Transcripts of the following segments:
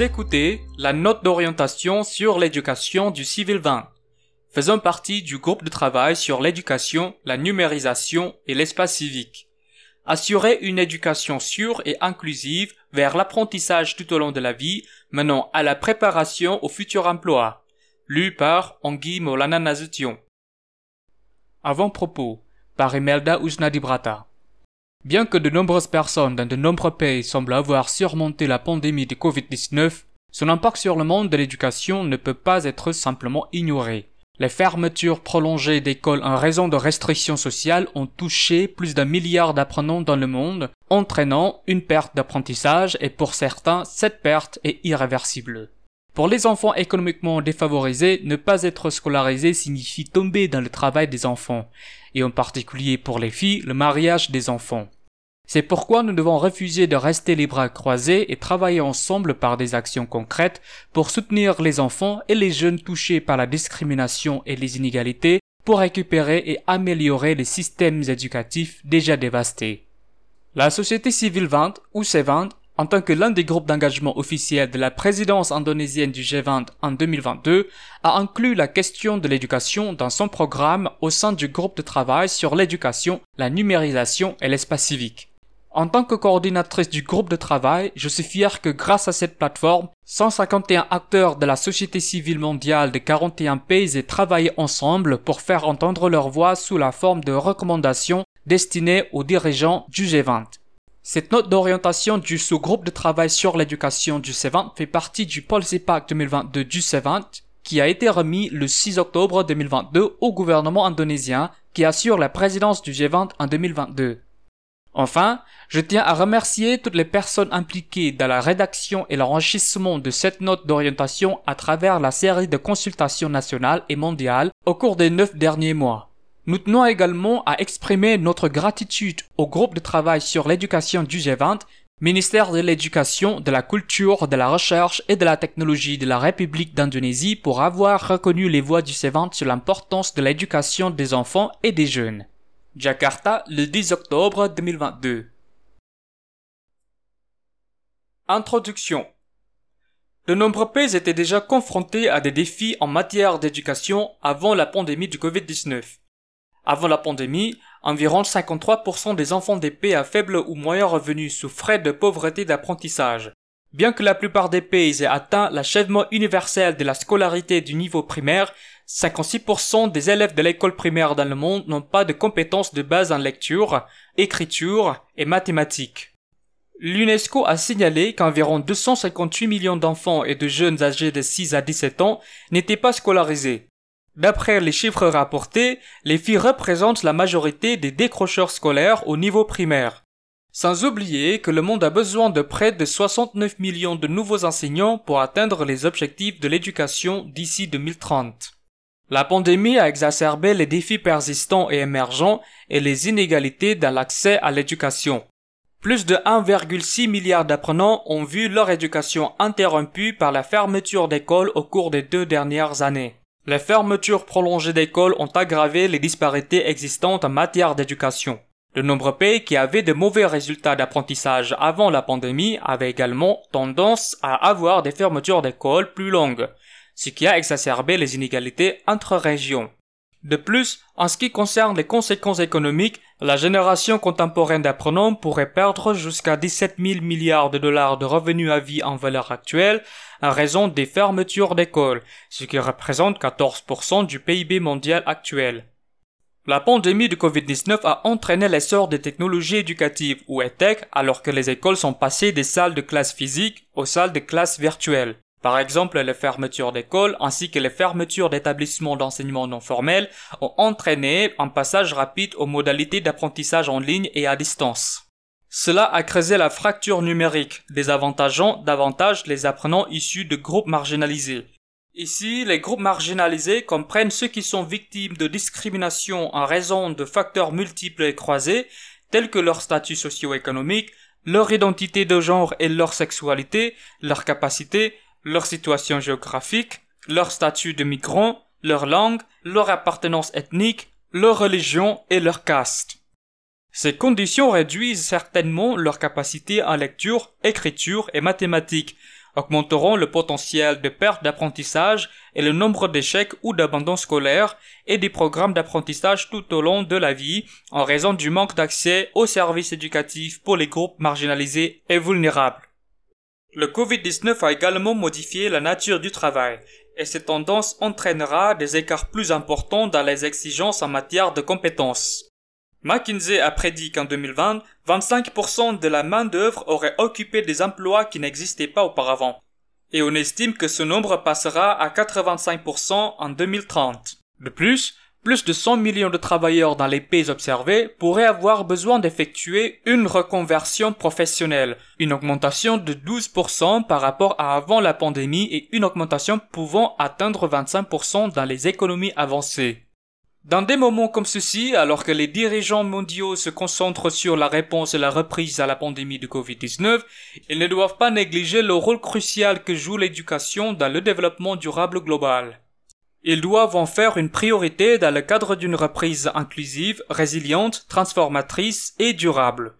Écoutez la note d'orientation sur l'éducation du Civil 20, faisant partie du groupe de travail sur l'éducation, la numérisation et l'espace civique. Assurer une éducation sûre et inclusive vers l'apprentissage tout au long de la vie, menant à la préparation au futur emploi. Lu par Anguille Molana Nazution. Avant-propos par Imelda Ujnadibrata. Bien que de nombreuses personnes dans de nombreux pays semblent avoir surmonté la pandémie de Covid-19, son impact sur le monde de l'éducation ne peut pas être simplement ignoré. Les fermetures prolongées d'écoles en raison de restrictions sociales ont touché plus d'un milliard d'apprenants dans le monde, entraînant une perte d'apprentissage et pour certains, cette perte est irréversible. Pour les enfants économiquement défavorisés, ne pas être scolarisé signifie tomber dans le travail des enfants, et en particulier pour les filles, le mariage des enfants. C'est pourquoi nous devons refuser de rester les bras croisés et travailler ensemble par des actions concrètes pour soutenir les enfants et les jeunes touchés par la discrimination et les inégalités pour récupérer et améliorer les systèmes éducatifs déjà dévastés. La société civile 20 ou C20 en tant que l'un des groupes d'engagement officiels de la présidence indonésienne du G20 en 2022, a inclus la question de l'éducation dans son programme au sein du groupe de travail sur l'éducation, la numérisation et l'espace civique. En tant que coordinatrice du groupe de travail, je suis fier que grâce à cette plateforme, 151 acteurs de la société civile mondiale de 41 pays aient travaillé ensemble pour faire entendre leur voix sous la forme de recommandations destinées aux dirigeants du G20. Cette note d'orientation du sous-groupe de travail sur l'éducation du C20 fait partie du Policy Pack 2022 du C20 qui a été remis le 6 octobre 2022 au gouvernement indonésien qui assure la présidence du G20 en 2022. Enfin, je tiens à remercier toutes les personnes impliquées dans la rédaction et l'enrichissement de cette note d'orientation à travers la série de consultations nationales et mondiales au cours des neuf derniers mois. Nous tenons également à exprimer notre gratitude au groupe de travail sur l'éducation du G20, ministère de l'Éducation, de la Culture, de la Recherche et de la Technologie de la République d'Indonésie pour avoir reconnu les voix du G20 sur l'importance de l'éducation des enfants et des jeunes. Jakarta, le 10 octobre 2022. Introduction. De nombreux pays étaient déjà confrontés à des défis en matière d'éducation avant la pandémie du Covid-19. Avant la pandémie, environ 53% des enfants des à faible ou moyen revenu souffraient de pauvreté d'apprentissage. Bien que la plupart des pays aient atteint l'achèvement universel de la scolarité du niveau primaire, 56% des élèves de l'école primaire dans le monde n'ont pas de compétences de base en lecture, écriture et mathématiques. L'UNESCO a signalé qu'environ 258 millions d'enfants et de jeunes âgés de 6 à 17 ans n'étaient pas scolarisés. D'après les chiffres rapportés, les filles représentent la majorité des décrocheurs scolaires au niveau primaire. Sans oublier que le monde a besoin de près de 69 millions de nouveaux enseignants pour atteindre les objectifs de l'éducation d'ici 2030. La pandémie a exacerbé les défis persistants et émergents et les inégalités dans l'accès à l'éducation. Plus de 1,6 milliard d'apprenants ont vu leur éducation interrompue par la fermeture d'écoles au cours des deux dernières années. Les fermetures prolongées d'écoles ont aggravé les disparités existantes en matière d'éducation. De nombreux pays qui avaient de mauvais résultats d'apprentissage avant la pandémie avaient également tendance à avoir des fermetures d'écoles plus longues, ce qui a exacerbé les inégalités entre régions. De plus, en ce qui concerne les conséquences économiques, la génération contemporaine d'apprenants pourrait perdre jusqu'à 17 000 milliards de dollars de revenus à vie en valeur actuelle en raison des fermetures d'écoles, ce qui représente 14% du PIB mondial actuel. La pandémie de Covid-19 a entraîné l'essor des technologies éducatives ou EdTech alors que les écoles sont passées des salles de classe physiques aux salles de classe virtuelles. Par exemple, les fermetures d'écoles ainsi que les fermetures d'établissements d'enseignement non formels ont entraîné un passage rapide aux modalités d'apprentissage en ligne et à distance. Cela a creusé la fracture numérique, désavantageant davantage les apprenants issus de groupes marginalisés. Ici, les groupes marginalisés comprennent ceux qui sont victimes de discrimination en raison de facteurs multiples et croisés, tels que leur statut socio-économique, leur identité de genre et leur sexualité, leur capacité, leur situation géographique, leur statut de migrant, leur langue, leur appartenance ethnique, leur religion et leur caste. Ces conditions réduisent certainement leur capacité en lecture, écriture et mathématiques, augmenteront le potentiel de perte d'apprentissage et le nombre d'échecs ou d'abandon scolaire et des programmes d'apprentissage tout au long de la vie en raison du manque d'accès aux services éducatifs pour les groupes marginalisés et vulnérables. Le Covid-19 a également modifié la nature du travail et cette tendance entraînera des écarts plus importants dans les exigences en matière de compétences. McKinsey a prédit qu'en 2020, 25% de la main-d'œuvre aurait occupé des emplois qui n'existaient pas auparavant. Et on estime que ce nombre passera à 85% en 2030. De plus, plus de 100 millions de travailleurs dans les pays observés pourraient avoir besoin d'effectuer une reconversion professionnelle, une augmentation de 12% par rapport à avant la pandémie et une augmentation pouvant atteindre 25% dans les économies avancées. Dans des moments comme ceci, alors que les dirigeants mondiaux se concentrent sur la réponse et la reprise à la pandémie de Covid-19, ils ne doivent pas négliger le rôle crucial que joue l'éducation dans le développement durable global. Ils doivent en faire une priorité dans le cadre d'une reprise inclusive, résiliente, transformatrice et durable.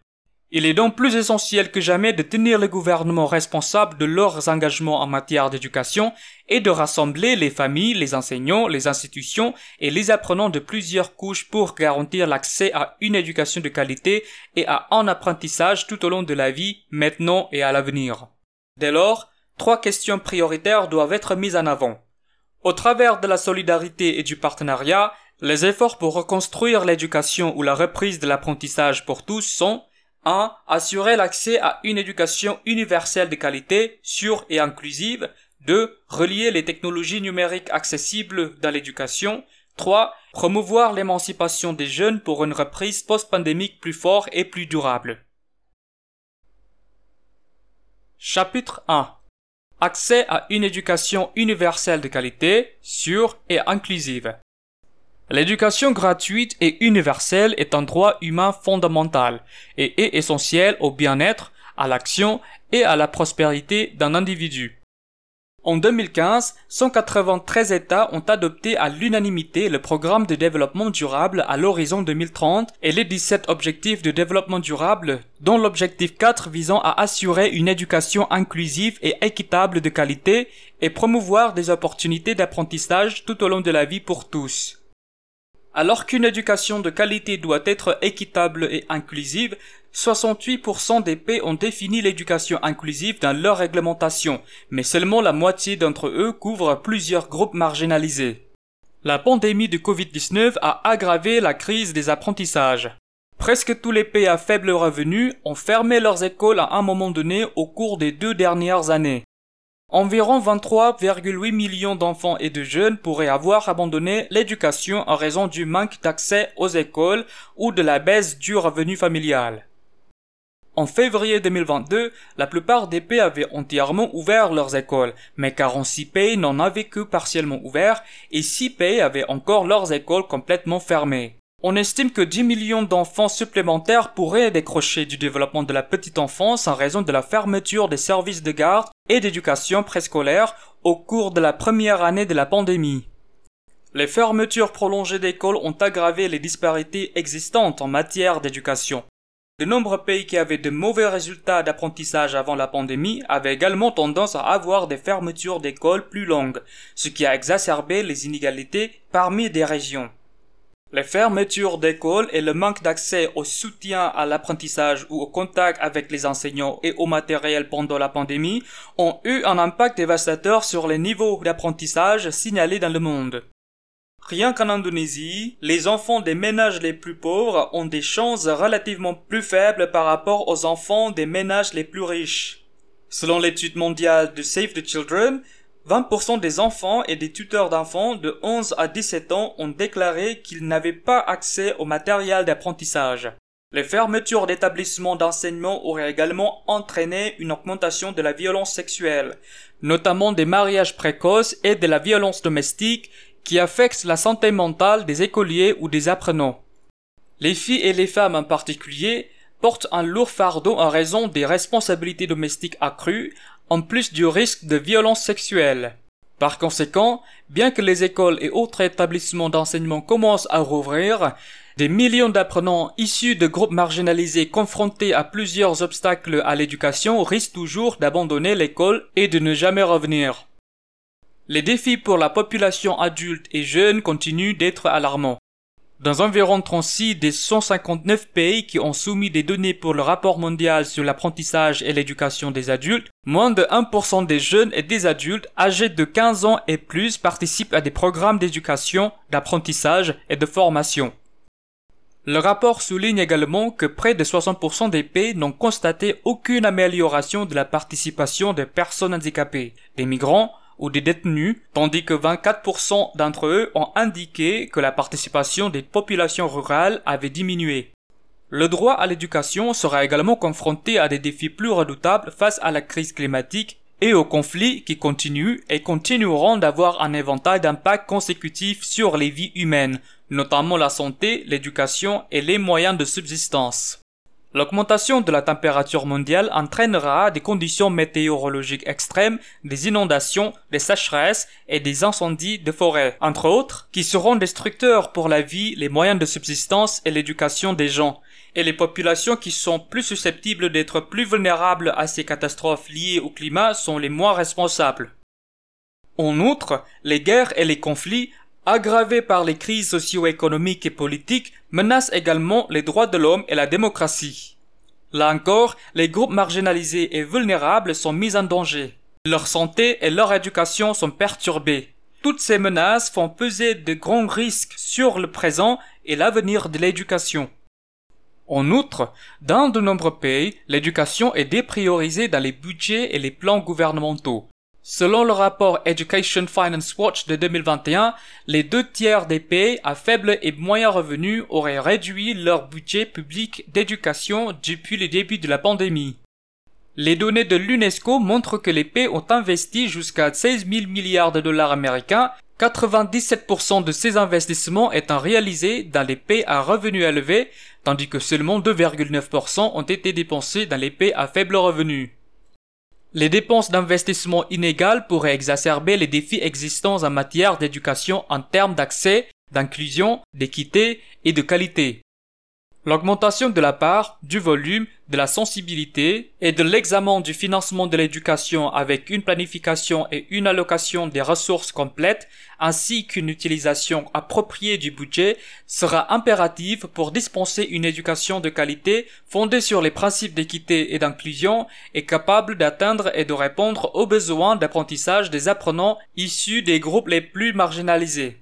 Il est donc plus essentiel que jamais de tenir les gouvernements responsables de leurs engagements en matière d'éducation et de rassembler les familles, les enseignants, les institutions et les apprenants de plusieurs couches pour garantir l'accès à une éducation de qualité et à un apprentissage tout au long de la vie, maintenant et à l'avenir. Dès lors, trois questions prioritaires doivent être mises en avant. Au travers de la solidarité et du partenariat, les efforts pour reconstruire l'éducation ou la reprise de l'apprentissage pour tous sont 1. Assurer l'accès à une éducation universelle de qualité, sûre et inclusive. 2. Relier les technologies numériques accessibles dans l'éducation. 3. Promouvoir l'émancipation des jeunes pour une reprise post-pandémique plus forte et plus durable. Chapitre 1 Accès à une éducation universelle de qualité, sûre et inclusive. L'éducation gratuite et universelle est un droit humain fondamental et est essentiel au bien-être, à l'action et à la prospérité d'un individu. En 2015, 193 États ont adopté à l'unanimité le programme de développement durable à l'horizon 2030 et les 17 objectifs de développement durable, dont l'objectif 4 visant à assurer une éducation inclusive et équitable de qualité et promouvoir des opportunités d'apprentissage tout au long de la vie pour tous. Alors qu'une éducation de qualité doit être équitable et inclusive, 68% des pays ont défini l'éducation inclusive dans leur réglementation, mais seulement la moitié d'entre eux couvrent plusieurs groupes marginalisés. La pandémie de Covid-19 a aggravé la crise des apprentissages. Presque tous les pays à faible revenu ont fermé leurs écoles à un moment donné au cours des deux dernières années. Environ 23,8 millions d'enfants et de jeunes pourraient avoir abandonné l'éducation en raison du manque d'accès aux écoles ou de la baisse du revenu familial. En février 2022, la plupart des pays avaient entièrement ouvert leurs écoles, mais 46 pays n'en avaient que partiellement ouvert et 6 pays avaient encore leurs écoles complètement fermées. On estime que 10 millions d'enfants supplémentaires pourraient décrocher du développement de la petite enfance en raison de la fermeture des services de garde et d'éducation préscolaire au cours de la première année de la pandémie. Les fermetures prolongées d'écoles ont aggravé les disparités existantes en matière d'éducation. De nombreux pays qui avaient de mauvais résultats d'apprentissage avant la pandémie avaient également tendance à avoir des fermetures d'écoles plus longues, ce qui a exacerbé les inégalités parmi des régions. Les fermetures d'écoles et le manque d'accès au soutien à l'apprentissage ou au contact avec les enseignants et au matériel pendant la pandémie ont eu un impact dévastateur sur les niveaux d'apprentissage signalés dans le monde. Rien qu'en Indonésie, les enfants des ménages les plus pauvres ont des chances relativement plus faibles par rapport aux enfants des ménages les plus riches. Selon l'étude mondiale de Save the Children, 20% des enfants et des tuteurs d'enfants de 11 à 17 ans ont déclaré qu'ils n'avaient pas accès au matériel d'apprentissage. Les fermetures d'établissements d'enseignement auraient également entraîné une augmentation de la violence sexuelle, notamment des mariages précoces et de la violence domestique qui affectent la santé mentale des écoliers ou des apprenants. Les filles et les femmes en particulier portent un lourd fardeau en raison des responsabilités domestiques accrues, en plus du risque de violence sexuelle. Par conséquent, bien que les écoles et autres établissements d'enseignement commencent à rouvrir, Des millions d'apprenants issus de groupes marginalisés confrontés à plusieurs obstacles à l'éducation risquent toujours d'abandonner l'école et de ne jamais revenir. Les défis pour la population adulte et jeune continuent d'être alarmants. Dans environ 36 des 159 pays qui ont soumis des données pour le rapport mondial sur l'apprentissage et l'éducation des adultes, moins de 1% des jeunes et des adultes âgés de 15 ans et plus participent à des programmes d'éducation, d'apprentissage et de formation. Le rapport souligne également que près de 60% des pays n'ont constaté aucune amélioration de la participation des personnes handicapées, des migrants, ou des détenus, tandis que 24% d'entre eux ont indiqué que la participation des populations rurales avait diminué. Le droit à l'éducation sera également confronté à des défis plus redoutables face à la crise climatique et aux conflits qui continuent et continueront d'avoir un éventail d'impacts consécutifs sur les vies humaines, notamment la santé, l'éducation et les moyens de subsistance. L'augmentation de la température mondiale entraînera des conditions météorologiques extrêmes, des inondations, des sécheresses et des incendies de forêt, entre autres, qui seront destructeurs pour la vie, les moyens de subsistance et l'éducation des gens. Et les populations qui sont plus susceptibles d'être plus vulnérables à ces catastrophes liées au climat sont les moins responsables. En outre, les guerres et les conflits aggravés par les crises socio-économiques et politiques, menacent également les droits de l'homme et la démocratie. Là encore, les groupes marginalisés et vulnérables sont mis en danger. Leur santé et leur éducation sont perturbées. Toutes ces menaces font peser de grands risques sur le présent et l'avenir de l'éducation. En outre, dans de nombreux pays, l'éducation est dépriorisée dans les budgets et les plans gouvernementaux. Selon le rapport Education Finance Watch de 2021, les deux tiers des pays à faible et moyen revenu auraient réduit leur budget public d'éducation depuis le début de la pandémie. Les données de l'UNESCO montrent que les pays ont investi jusqu'à 16 000 milliards de dollars américains, 97% de ces investissements étant réalisés dans les pays à revenus élevés, tandis que seulement 2,9% ont été dépensés dans les pays à faible revenu. Les dépenses d'investissement inégales pourraient exacerber les défis existants en matière d'éducation en termes d'accès, d'inclusion, d'équité et de qualité. L'augmentation de la part, du volume, de la sensibilité et de l'examen du financement de l'éducation avec une planification et une allocation des ressources complètes ainsi qu'une utilisation appropriée du budget sera impérative pour dispenser une éducation de qualité fondée sur les principes d'équité et d'inclusion et capable d'atteindre et de répondre aux besoins d'apprentissage des apprenants issus des groupes les plus marginalisés.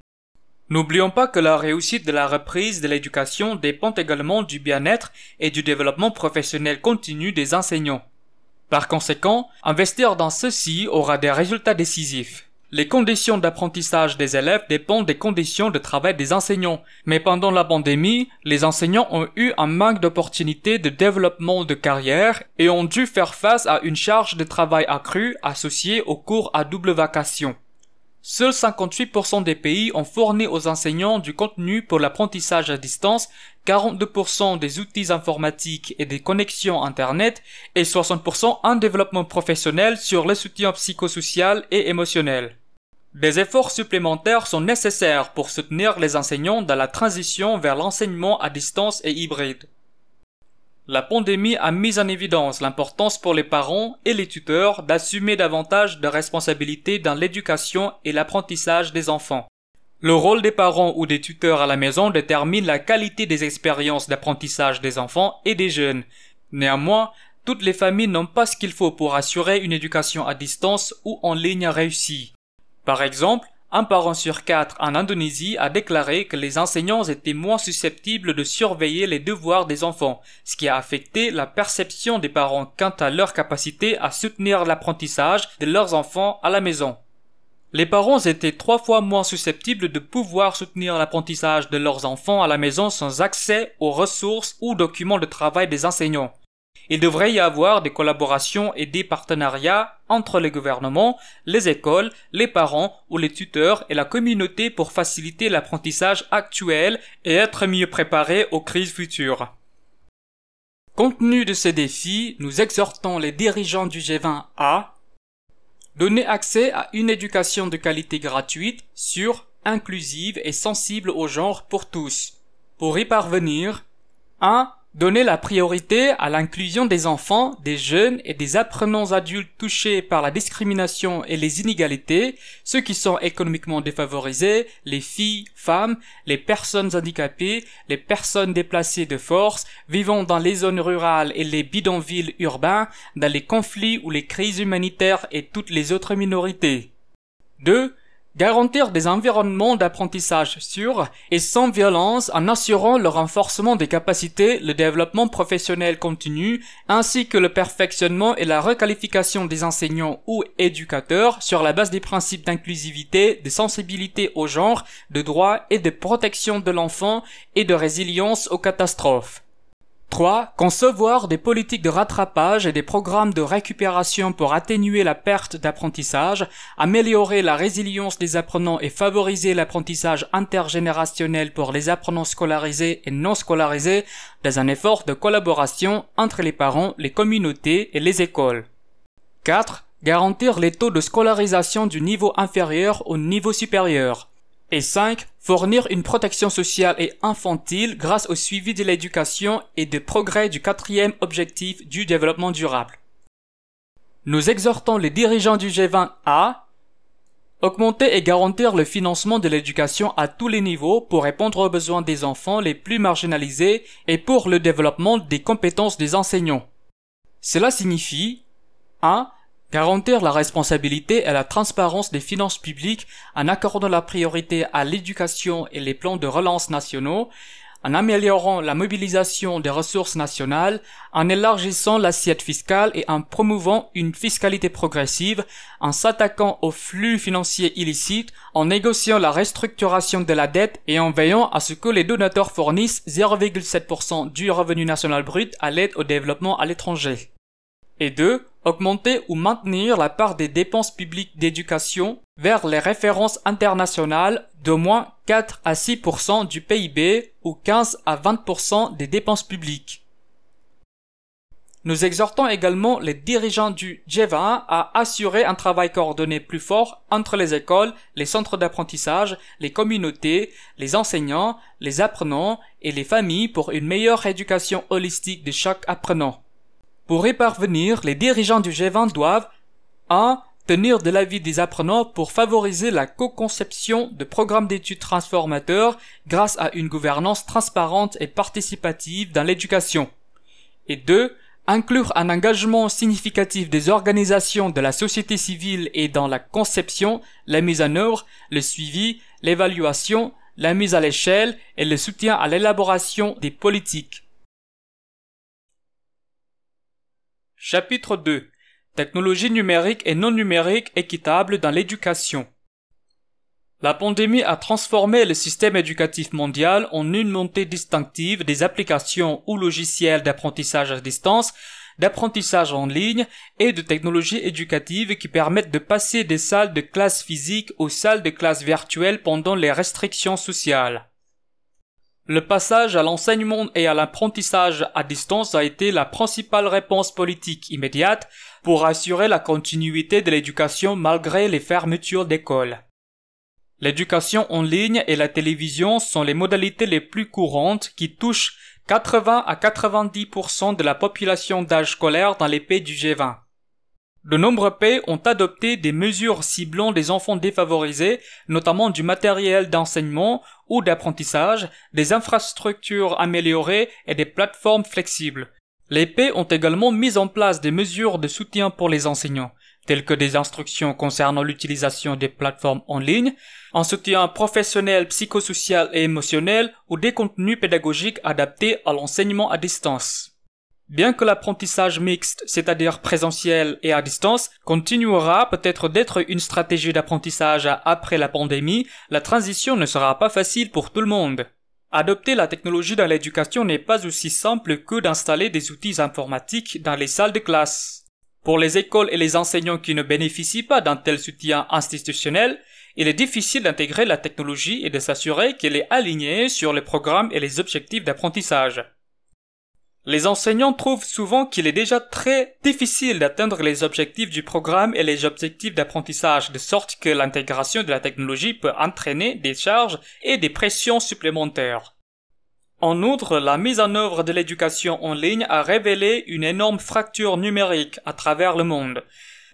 N'oublions pas que la réussite de la reprise de l'éducation dépend également du bien-être et du développement professionnel continu des enseignants. Par conséquent, investir dans ceci aura des résultats décisifs. Les conditions d'apprentissage des élèves dépendent des conditions de travail des enseignants, mais pendant la pandémie, les enseignants ont eu un manque d'opportunités de développement de carrière et ont dû faire face à une charge de travail accrue associée aux cours à double vacation. Seuls 58% des pays ont fourni aux enseignants du contenu pour l'apprentissage à distance, 42% des outils informatiques et des connexions Internet et 60% un développement professionnel sur le soutien psychosocial et émotionnel. Des efforts supplémentaires sont nécessaires pour soutenir les enseignants dans la transition vers l'enseignement à distance et hybride. La pandémie a mis en évidence l'importance pour les parents et les tuteurs d'assumer davantage de responsabilités dans l'éducation et l'apprentissage des enfants. Le rôle des parents ou des tuteurs à la maison détermine la qualité des expériences d'apprentissage des enfants et des jeunes. Néanmoins, toutes les familles n'ont pas ce qu'il faut pour assurer une éducation à distance ou en ligne réussie. Par exemple, un parent sur quatre en Indonésie a déclaré que les enseignants étaient moins susceptibles de surveiller les devoirs des enfants, ce qui a affecté la perception des parents quant à leur capacité à soutenir l'apprentissage de leurs enfants à la maison. Les parents étaient trois fois moins susceptibles de pouvoir soutenir l'apprentissage de leurs enfants à la maison sans accès aux ressources ou documents de travail des enseignants. Il devrait y avoir des collaborations et des partenariats entre les gouvernements, les écoles, les parents ou les tuteurs et la communauté pour faciliter l'apprentissage actuel et être mieux préparé aux crises futures. Compte tenu de ces défis, nous exhortons les dirigeants du G20 à donner accès à une éducation de qualité gratuite, sûre, inclusive et sensible au genre pour tous Pour y parvenir, 1. Donner la priorité à l'inclusion des enfants, des jeunes et des apprenants adultes touchés par la discrimination et les inégalités, ceux qui sont économiquement défavorisés, les filles, femmes, les personnes handicapées, les personnes déplacées de force, vivant dans les zones rurales et les bidonvilles urbains, dans les conflits ou les crises humanitaires et toutes les autres minorités. 2 Garantir des environnements d'apprentissage sûrs et sans violence en assurant le renforcement des capacités, le développement professionnel continu, ainsi que le perfectionnement et la requalification des enseignants ou éducateurs sur la base des principes d'inclusivité, de sensibilité au genre, de droit et de protection de l'enfant et de résilience aux catastrophes. 3. Concevoir des politiques de rattrapage et des programmes de récupération pour atténuer la perte d'apprentissage, améliorer la résilience des apprenants et favoriser l'apprentissage intergénérationnel pour les apprenants scolarisés et non scolarisés dans un effort de collaboration entre les parents, les communautés et les écoles. 4. Garantir les taux de scolarisation du niveau inférieur au niveau supérieur. Et 5. Fournir une protection sociale et infantile grâce au suivi de l'éducation et des progrès du quatrième objectif du développement durable. Nous exhortons les dirigeants du G20 à augmenter et garantir le financement de l'éducation à tous les niveaux pour répondre aux besoins des enfants les plus marginalisés et pour le développement des compétences des enseignants. Cela signifie 1 Garantir la responsabilité et la transparence des finances publiques en accordant la priorité à l'éducation et les plans de relance nationaux, en améliorant la mobilisation des ressources nationales, en élargissant l'assiette fiscale et en promouvant une fiscalité progressive, en s'attaquant aux flux financiers illicites, en négociant la restructuration de la dette et en veillant à ce que les donateurs fournissent 0,7% du revenu national brut à l'aide au développement à l'étranger. Et deux, augmenter ou maintenir la part des dépenses publiques d'éducation vers les références internationales d'au moins 4 à 6% du PIB ou 15 à 20% des dépenses publiques. Nous exhortons également les dirigeants du G20 à assurer un travail coordonné plus fort entre les écoles, les centres d'apprentissage, les communautés, les enseignants, les apprenants et les familles pour une meilleure éducation holistique de chaque apprenant. Pour y parvenir, les dirigeants du G20 doivent 1. Tenir de l'avis des apprenants pour favoriser la co-conception de programmes d'études transformateurs grâce à une gouvernance transparente et participative dans l'éducation. Et 2. Inclure un engagement significatif des organisations de la société civile et dans la conception, la mise en œuvre, le suivi, l'évaluation, la mise à l'échelle et le soutien à l'élaboration des politiques. Chapitre 2 Technologie numérique et non numérique équitable dans l'éducation. La pandémie a transformé le système éducatif mondial en une montée distinctive des applications ou logiciels d'apprentissage à distance, d'apprentissage en ligne et de technologies éducatives qui permettent de passer des salles de classe physiques aux salles de classe virtuelles pendant les restrictions sociales. Le passage à l'enseignement et à l'apprentissage à distance a été la principale réponse politique immédiate pour assurer la continuité de l'éducation malgré les fermetures d'écoles. L'éducation en ligne et la télévision sont les modalités les plus courantes qui touchent 80 à 90% de la population d'âge scolaire dans les pays du G20. De nombreux pays ont adopté des mesures ciblant des enfants défavorisés, notamment du matériel d'enseignement ou d'apprentissage, des infrastructures améliorées et des plateformes flexibles. Les pays ont également mis en place des mesures de soutien pour les enseignants, telles que des instructions concernant l'utilisation des plateformes en ligne, un soutien professionnel, psychosocial et émotionnel ou des contenus pédagogiques adaptés à l'enseignement à distance. Bien que l'apprentissage mixte, c'est-à-dire présentiel et à distance, continuera peut-être d'être une stratégie d'apprentissage après la pandémie, la transition ne sera pas facile pour tout le monde. Adopter la technologie dans l'éducation n'est pas aussi simple que d'installer des outils informatiques dans les salles de classe. Pour les écoles et les enseignants qui ne bénéficient pas d'un tel soutien institutionnel, il est difficile d'intégrer la technologie et de s'assurer qu'elle est alignée sur les programmes et les objectifs d'apprentissage. Les enseignants trouvent souvent qu'il est déjà très difficile d'atteindre les objectifs du programme et les objectifs d'apprentissage, de sorte que l'intégration de la technologie peut entraîner des charges et des pressions supplémentaires. En outre, la mise en œuvre de l'éducation en ligne a révélé une énorme fracture numérique à travers le monde.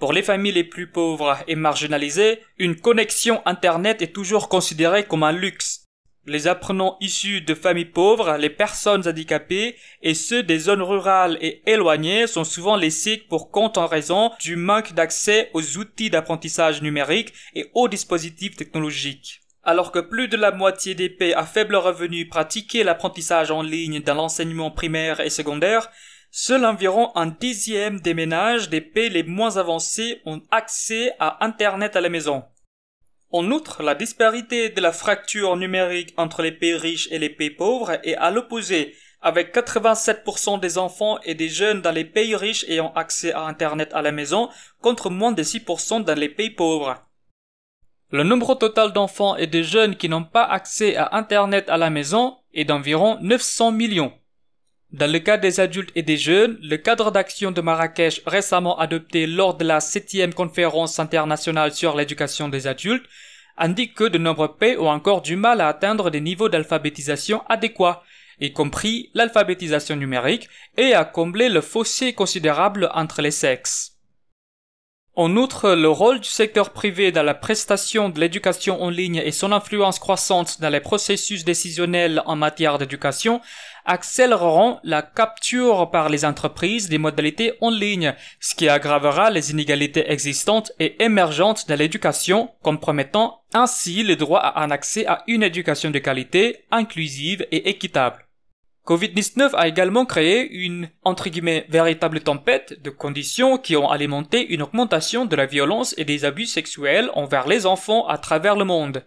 Pour les familles les plus pauvres et marginalisées, une connexion Internet est toujours considérée comme un luxe. Les apprenants issus de familles pauvres, les personnes handicapées et ceux des zones rurales et éloignées sont souvent laissés pour compte en raison du manque d'accès aux outils d'apprentissage numérique et aux dispositifs technologiques. Alors que plus de la moitié des pays à faible revenu pratiquaient l'apprentissage en ligne dans l'enseignement primaire et secondaire, Seul environ un dixième des ménages des pays les moins avancés ont accès à Internet à la maison. En outre, la disparité de la fracture numérique entre les pays riches et les pays pauvres est à l'opposé, avec 87% des enfants et des jeunes dans les pays riches ayant accès à Internet à la maison contre moins de 6% dans les pays pauvres. Le nombre total d'enfants et de jeunes qui n'ont pas accès à Internet à la maison est d'environ 900 millions. Dans le cas des adultes et des jeunes, le cadre d'action de Marrakech récemment adopté lors de la septième conférence internationale sur l'éducation des adultes indique que de nombreux pays ont encore du mal à atteindre des niveaux d'alphabétisation adéquats, y compris l'alphabétisation numérique, et à combler le fossé considérable entre les sexes. En outre, le rôle du secteur privé dans la prestation de l'éducation en ligne et son influence croissante dans les processus décisionnels en matière d'éducation accéléreront la capture par les entreprises des modalités en ligne, ce qui aggravera les inégalités existantes et émergentes de l'éducation, compromettant ainsi le droit à un accès à une éducation de qualité, inclusive et équitable. Covid-19 a également créé une, entre guillemets, véritable tempête de conditions qui ont alimenté une augmentation de la violence et des abus sexuels envers les enfants à travers le monde.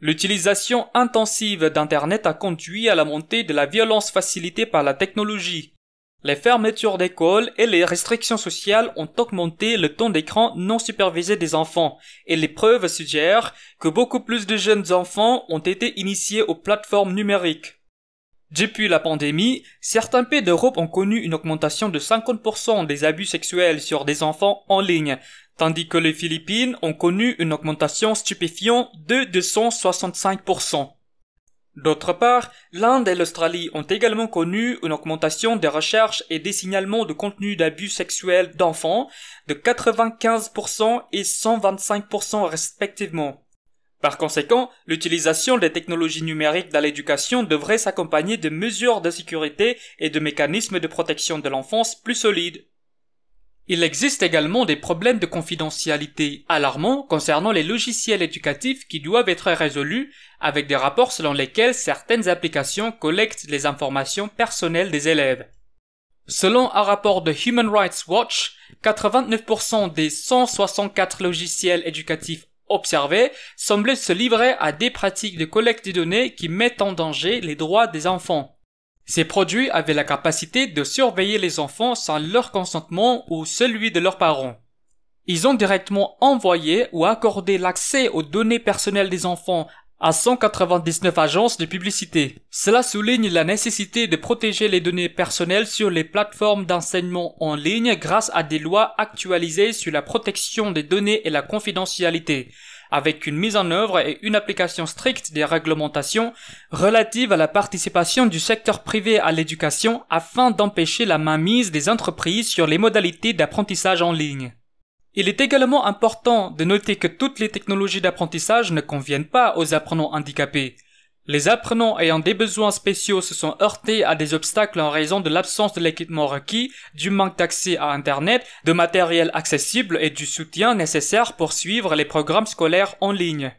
L'utilisation intensive d'Internet a conduit à la montée de la violence facilitée par la technologie. Les fermetures d'écoles et les restrictions sociales ont augmenté le temps d'écran non supervisé des enfants, et les preuves suggèrent que beaucoup plus de jeunes enfants ont été initiés aux plateformes numériques. Depuis la pandémie, certains pays d'Europe ont connu une augmentation de 50% des abus sexuels sur des enfants en ligne, tandis que les Philippines ont connu une augmentation stupéfiante de 265%. D'autre part, l'Inde et l'Australie ont également connu une augmentation des recherches et des signalements de contenu d'abus sexuels d'enfants de 95% et 125% respectivement. Par conséquent, l'utilisation des technologies numériques dans l'éducation devrait s'accompagner de mesures de sécurité et de mécanismes de protection de l'enfance plus solides. Il existe également des problèmes de confidentialité alarmants concernant les logiciels éducatifs qui doivent être résolus avec des rapports selon lesquels certaines applications collectent les informations personnelles des élèves. Selon un rapport de Human Rights Watch, 89% des 164 logiciels éducatifs observés semblaient se livrer à des pratiques de collecte de données qui mettent en danger les droits des enfants. Ces produits avaient la capacité de surveiller les enfants sans leur consentement ou celui de leurs parents. Ils ont directement envoyé ou accordé l'accès aux données personnelles des enfants à 199 agences de publicité. Cela souligne la nécessité de protéger les données personnelles sur les plateformes d'enseignement en ligne grâce à des lois actualisées sur la protection des données et la confidentialité, avec une mise en œuvre et une application stricte des réglementations relatives à la participation du secteur privé à l'éducation afin d'empêcher la mainmise des entreprises sur les modalités d'apprentissage en ligne. Il est également important de noter que toutes les technologies d'apprentissage ne conviennent pas aux apprenants handicapés. Les apprenants ayant des besoins spéciaux se sont heurtés à des obstacles en raison de l'absence de l'équipement requis, du manque d'accès à Internet, de matériel accessible et du soutien nécessaire pour suivre les programmes scolaires en ligne.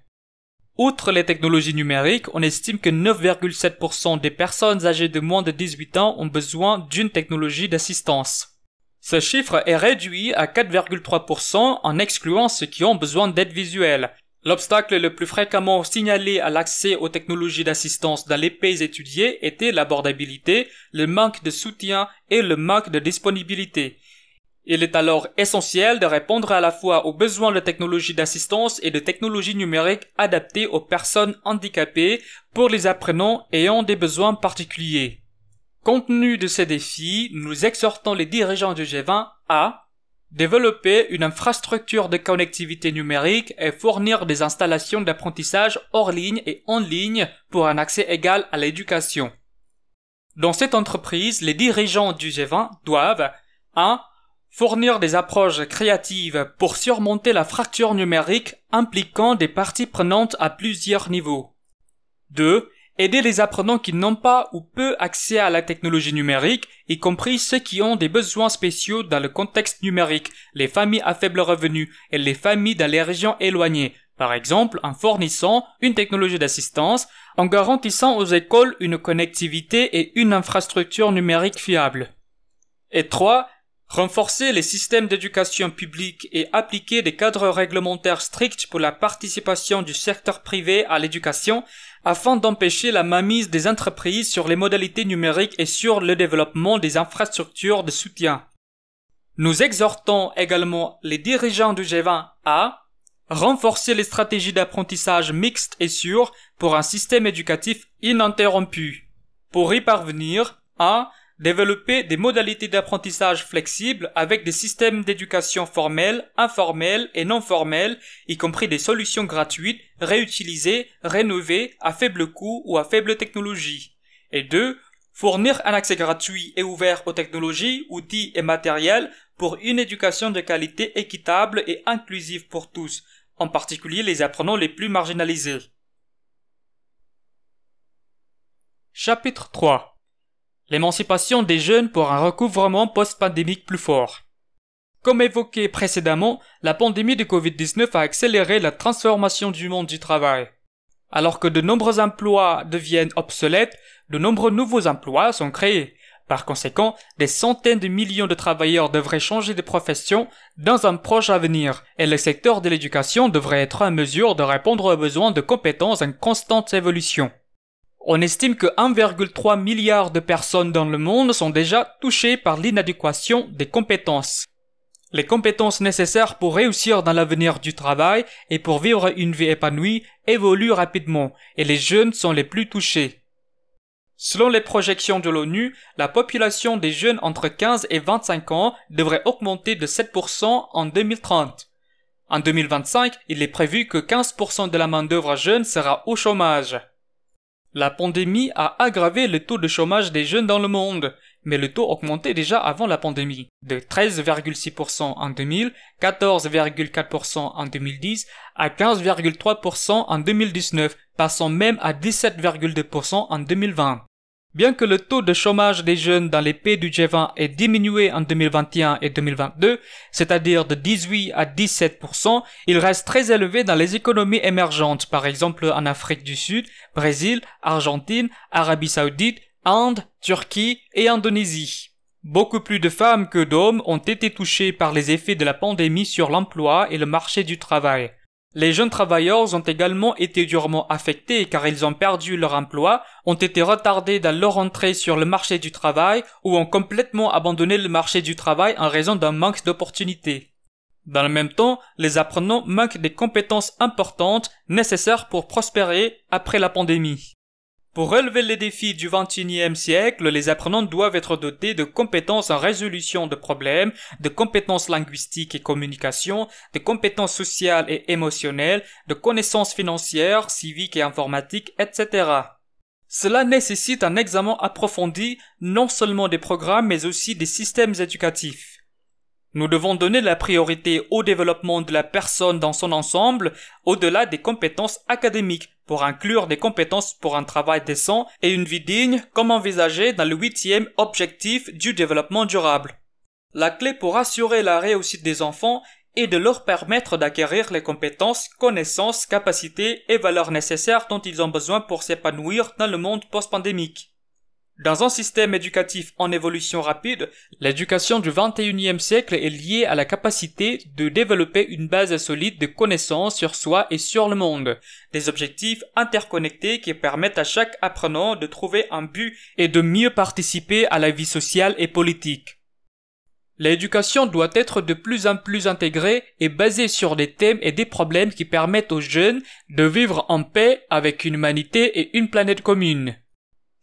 Outre les technologies numériques, on estime que 9,7% des personnes âgées de moins de 18 ans ont besoin d'une technologie d'assistance. Ce chiffre est réduit à 4,3% en excluant ceux qui ont besoin d'aide visuelle. L'obstacle le plus fréquemment signalé à l'accès aux technologies d'assistance dans les pays étudiés était l'abordabilité, le manque de soutien et le manque de disponibilité. Il est alors essentiel de répondre à la fois aux besoins de technologies d'assistance et de technologies numériques adaptées aux personnes handicapées pour les apprenants ayant des besoins particuliers. Compte tenu de ces défis, nous exhortons les dirigeants du G20 à développer une infrastructure de connectivité numérique et fournir des installations d'apprentissage hors ligne et en ligne pour un accès égal à l'éducation. Dans cette entreprise, les dirigeants du G20 doivent 1. Fournir des approches créatives pour surmonter la fracture numérique impliquant des parties prenantes à plusieurs niveaux. 2. Aider les apprenants qui n'ont pas ou peu accès à la technologie numérique, y compris ceux qui ont des besoins spéciaux dans le contexte numérique, les familles à faible revenu et les familles dans les régions éloignées, par exemple en fournissant une technologie d'assistance, en garantissant aux écoles une connectivité et une infrastructure numérique fiable. Et 3. Renforcer les systèmes d'éducation publique et appliquer des cadres réglementaires stricts pour la participation du secteur privé à l'éducation afin d'empêcher la mainmise des entreprises sur les modalités numériques et sur le développement des infrastructures de soutien. Nous exhortons également les dirigeants du G20 à renforcer les stratégies d'apprentissage mixte et sûr pour un système éducatif ininterrompu. Pour y parvenir, à développer des modalités d'apprentissage flexibles avec des systèmes d'éducation formels, informels et non formels, y compris des solutions gratuites, réutilisées, rénovées, à faible coût ou à faible technologie. Et deux, fournir un accès gratuit et ouvert aux technologies, outils et matériels pour une éducation de qualité équitable et inclusive pour tous, en particulier les apprenants les plus marginalisés. Chapitre 3 L'émancipation des jeunes pour un recouvrement post-pandémique plus fort. Comme évoqué précédemment, la pandémie de Covid-19 a accéléré la transformation du monde du travail. Alors que de nombreux emplois deviennent obsolètes, de nombreux nouveaux emplois sont créés. Par conséquent, des centaines de millions de travailleurs devraient changer de profession dans un proche avenir, et le secteur de l'éducation devrait être en mesure de répondre aux besoins de compétences en constante évolution. On estime que 1,3 milliard de personnes dans le monde sont déjà touchées par l'inadéquation des compétences. Les compétences nécessaires pour réussir dans l'avenir du travail et pour vivre une vie épanouie évoluent rapidement et les jeunes sont les plus touchés. Selon les projections de l'ONU, la population des jeunes entre 15 et 25 ans devrait augmenter de 7% en 2030. En 2025, il est prévu que 15% de la main-d'œuvre jeune sera au chômage. La pandémie a aggravé le taux de chômage des jeunes dans le monde, mais le taux augmentait déjà avant la pandémie, de 13,6% en 2000, 14,4% en 2010 à 15,3% en 2019, passant même à 17,2% en 2020. Bien que le taux de chômage des jeunes dans les pays du G20 ait diminué en 2021 et 2022, c'est-à-dire de 18 à 17%, il reste très élevé dans les économies émergentes, par exemple en Afrique du Sud, Brésil, Argentine, Arabie Saoudite, Inde, Turquie et Indonésie. Beaucoup plus de femmes que d'hommes ont été touchés par les effets de la pandémie sur l'emploi et le marché du travail. Les jeunes travailleurs ont également été durement affectés car ils ont perdu leur emploi, ont été retardés dans leur entrée sur le marché du travail ou ont complètement abandonné le marché du travail en raison d'un manque d'opportunités. Dans le même temps, les apprenants manquent des compétences importantes nécessaires pour prospérer après la pandémie. Pour relever les défis du XXIe siècle, les apprenants doivent être dotés de compétences en résolution de problèmes, de compétences linguistiques et communication, de compétences sociales et émotionnelles, de connaissances financières, civiques et informatiques, etc. Cela nécessite un examen approfondi non seulement des programmes mais aussi des systèmes éducatifs. Nous devons donner la priorité au développement de la personne dans son ensemble, au-delà des compétences académiques, pour inclure des compétences pour un travail décent et une vie digne, comme envisagé dans le huitième objectif du développement durable. La clé pour assurer la réussite des enfants est de leur permettre d'acquérir les compétences, connaissances, capacités et valeurs nécessaires dont ils ont besoin pour s'épanouir dans le monde post-pandémique. Dans un système éducatif en évolution rapide, l'éducation du 21e siècle est liée à la capacité de développer une base solide de connaissances sur soi et sur le monde, des objectifs interconnectés qui permettent à chaque apprenant de trouver un but et de mieux participer à la vie sociale et politique. L'éducation doit être de plus en plus intégrée et basée sur des thèmes et des problèmes qui permettent aux jeunes de vivre en paix avec une humanité et une planète commune.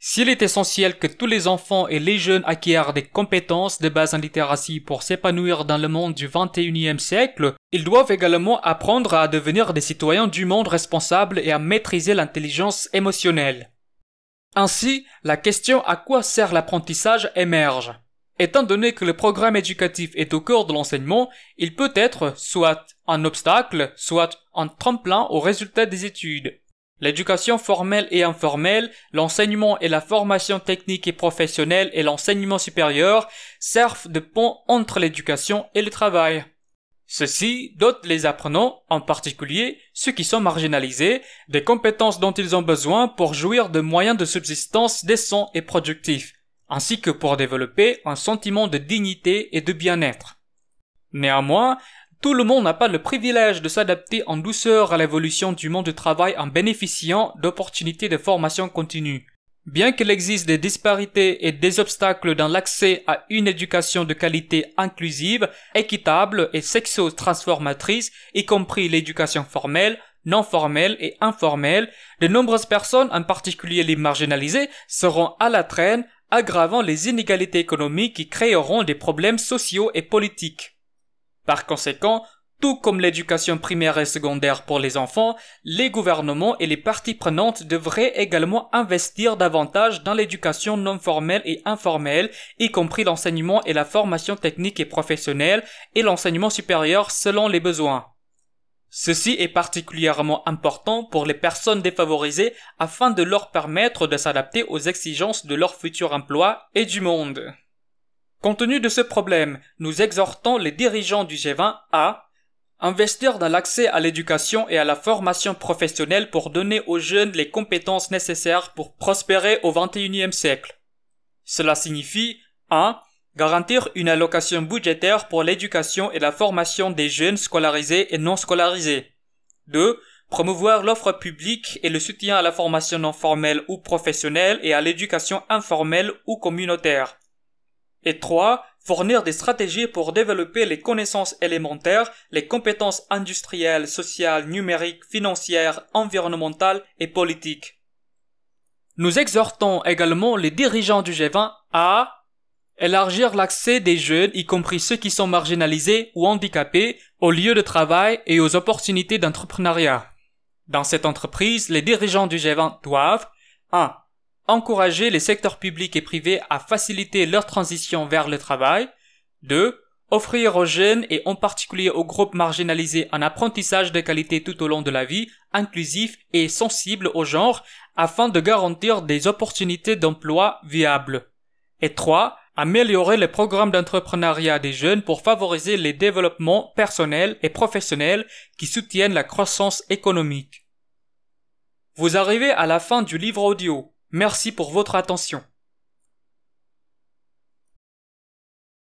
S'il est essentiel que tous les enfants et les jeunes acquièrent des compétences de base en littératie pour s'épanouir dans le monde du 21e siècle, ils doivent également apprendre à devenir des citoyens du monde responsables et à maîtriser l'intelligence émotionnelle. Ainsi, la question à quoi sert l'apprentissage émerge. Étant donné que le programme éducatif est au cœur de l'enseignement, il peut être soit un obstacle, soit un tremplin au résultat des études. L'éducation formelle et informelle, l'enseignement et la formation technique et professionnelle et l'enseignement supérieur servent de pont entre l'éducation et le travail. Ceci dote les apprenants, en particulier ceux qui sont marginalisés, des compétences dont ils ont besoin pour jouir de moyens de subsistance décents et productifs, ainsi que pour développer un sentiment de dignité et de bien-être. Néanmoins, tout le monde n'a pas le privilège de s'adapter en douceur à l'évolution du monde du travail en bénéficiant d'opportunités de formation continue. Bien qu'il existe des disparités et des obstacles dans l'accès à une éducation de qualité inclusive, équitable et sexo-transformatrice, y compris l'éducation formelle, non formelle et informelle, de nombreuses personnes, en particulier les marginalisées, seront à la traîne, aggravant les inégalités économiques qui créeront des problèmes sociaux et politiques. Par conséquent, tout comme l'éducation primaire et secondaire pour les enfants, les gouvernements et les parties prenantes devraient également investir davantage dans l'éducation non formelle et informelle, y compris l'enseignement et la formation technique et professionnelle et l'enseignement supérieur selon les besoins. Ceci est particulièrement important pour les personnes défavorisées afin de leur permettre de s'adapter aux exigences de leur futur emploi et du monde. Compte tenu de ce problème, nous exhortons les dirigeants du G20 à investir dans l'accès à l'éducation et à la formation professionnelle pour donner aux jeunes les compétences nécessaires pour prospérer au XXIe siècle. Cela signifie 1. Garantir une allocation budgétaire pour l'éducation et la formation des jeunes scolarisés et non scolarisés. 2. Promouvoir l'offre publique et le soutien à la formation non formelle ou professionnelle et à l'éducation informelle ou communautaire. Et 3. Fournir des stratégies pour développer les connaissances élémentaires, les compétences industrielles, sociales, numériques, financières, environnementales et politiques. Nous exhortons également les dirigeants du G20 à élargir l'accès des jeunes, y compris ceux qui sont marginalisés ou handicapés, aux lieux de travail et aux opportunités d'entrepreneuriat. Dans cette entreprise, les dirigeants du G20 doivent 1 encourager les secteurs publics et privés à faciliter leur transition vers le travail. 2. Offrir aux jeunes et en particulier aux groupes marginalisés un apprentissage de qualité tout au long de la vie, inclusif et sensible au genre, afin de garantir des opportunités d'emploi viables. Et 3. Améliorer les programmes d'entrepreneuriat des jeunes pour favoriser les développements personnels et professionnels qui soutiennent la croissance économique. Vous arrivez à la fin du livre audio. Merci pour votre attention.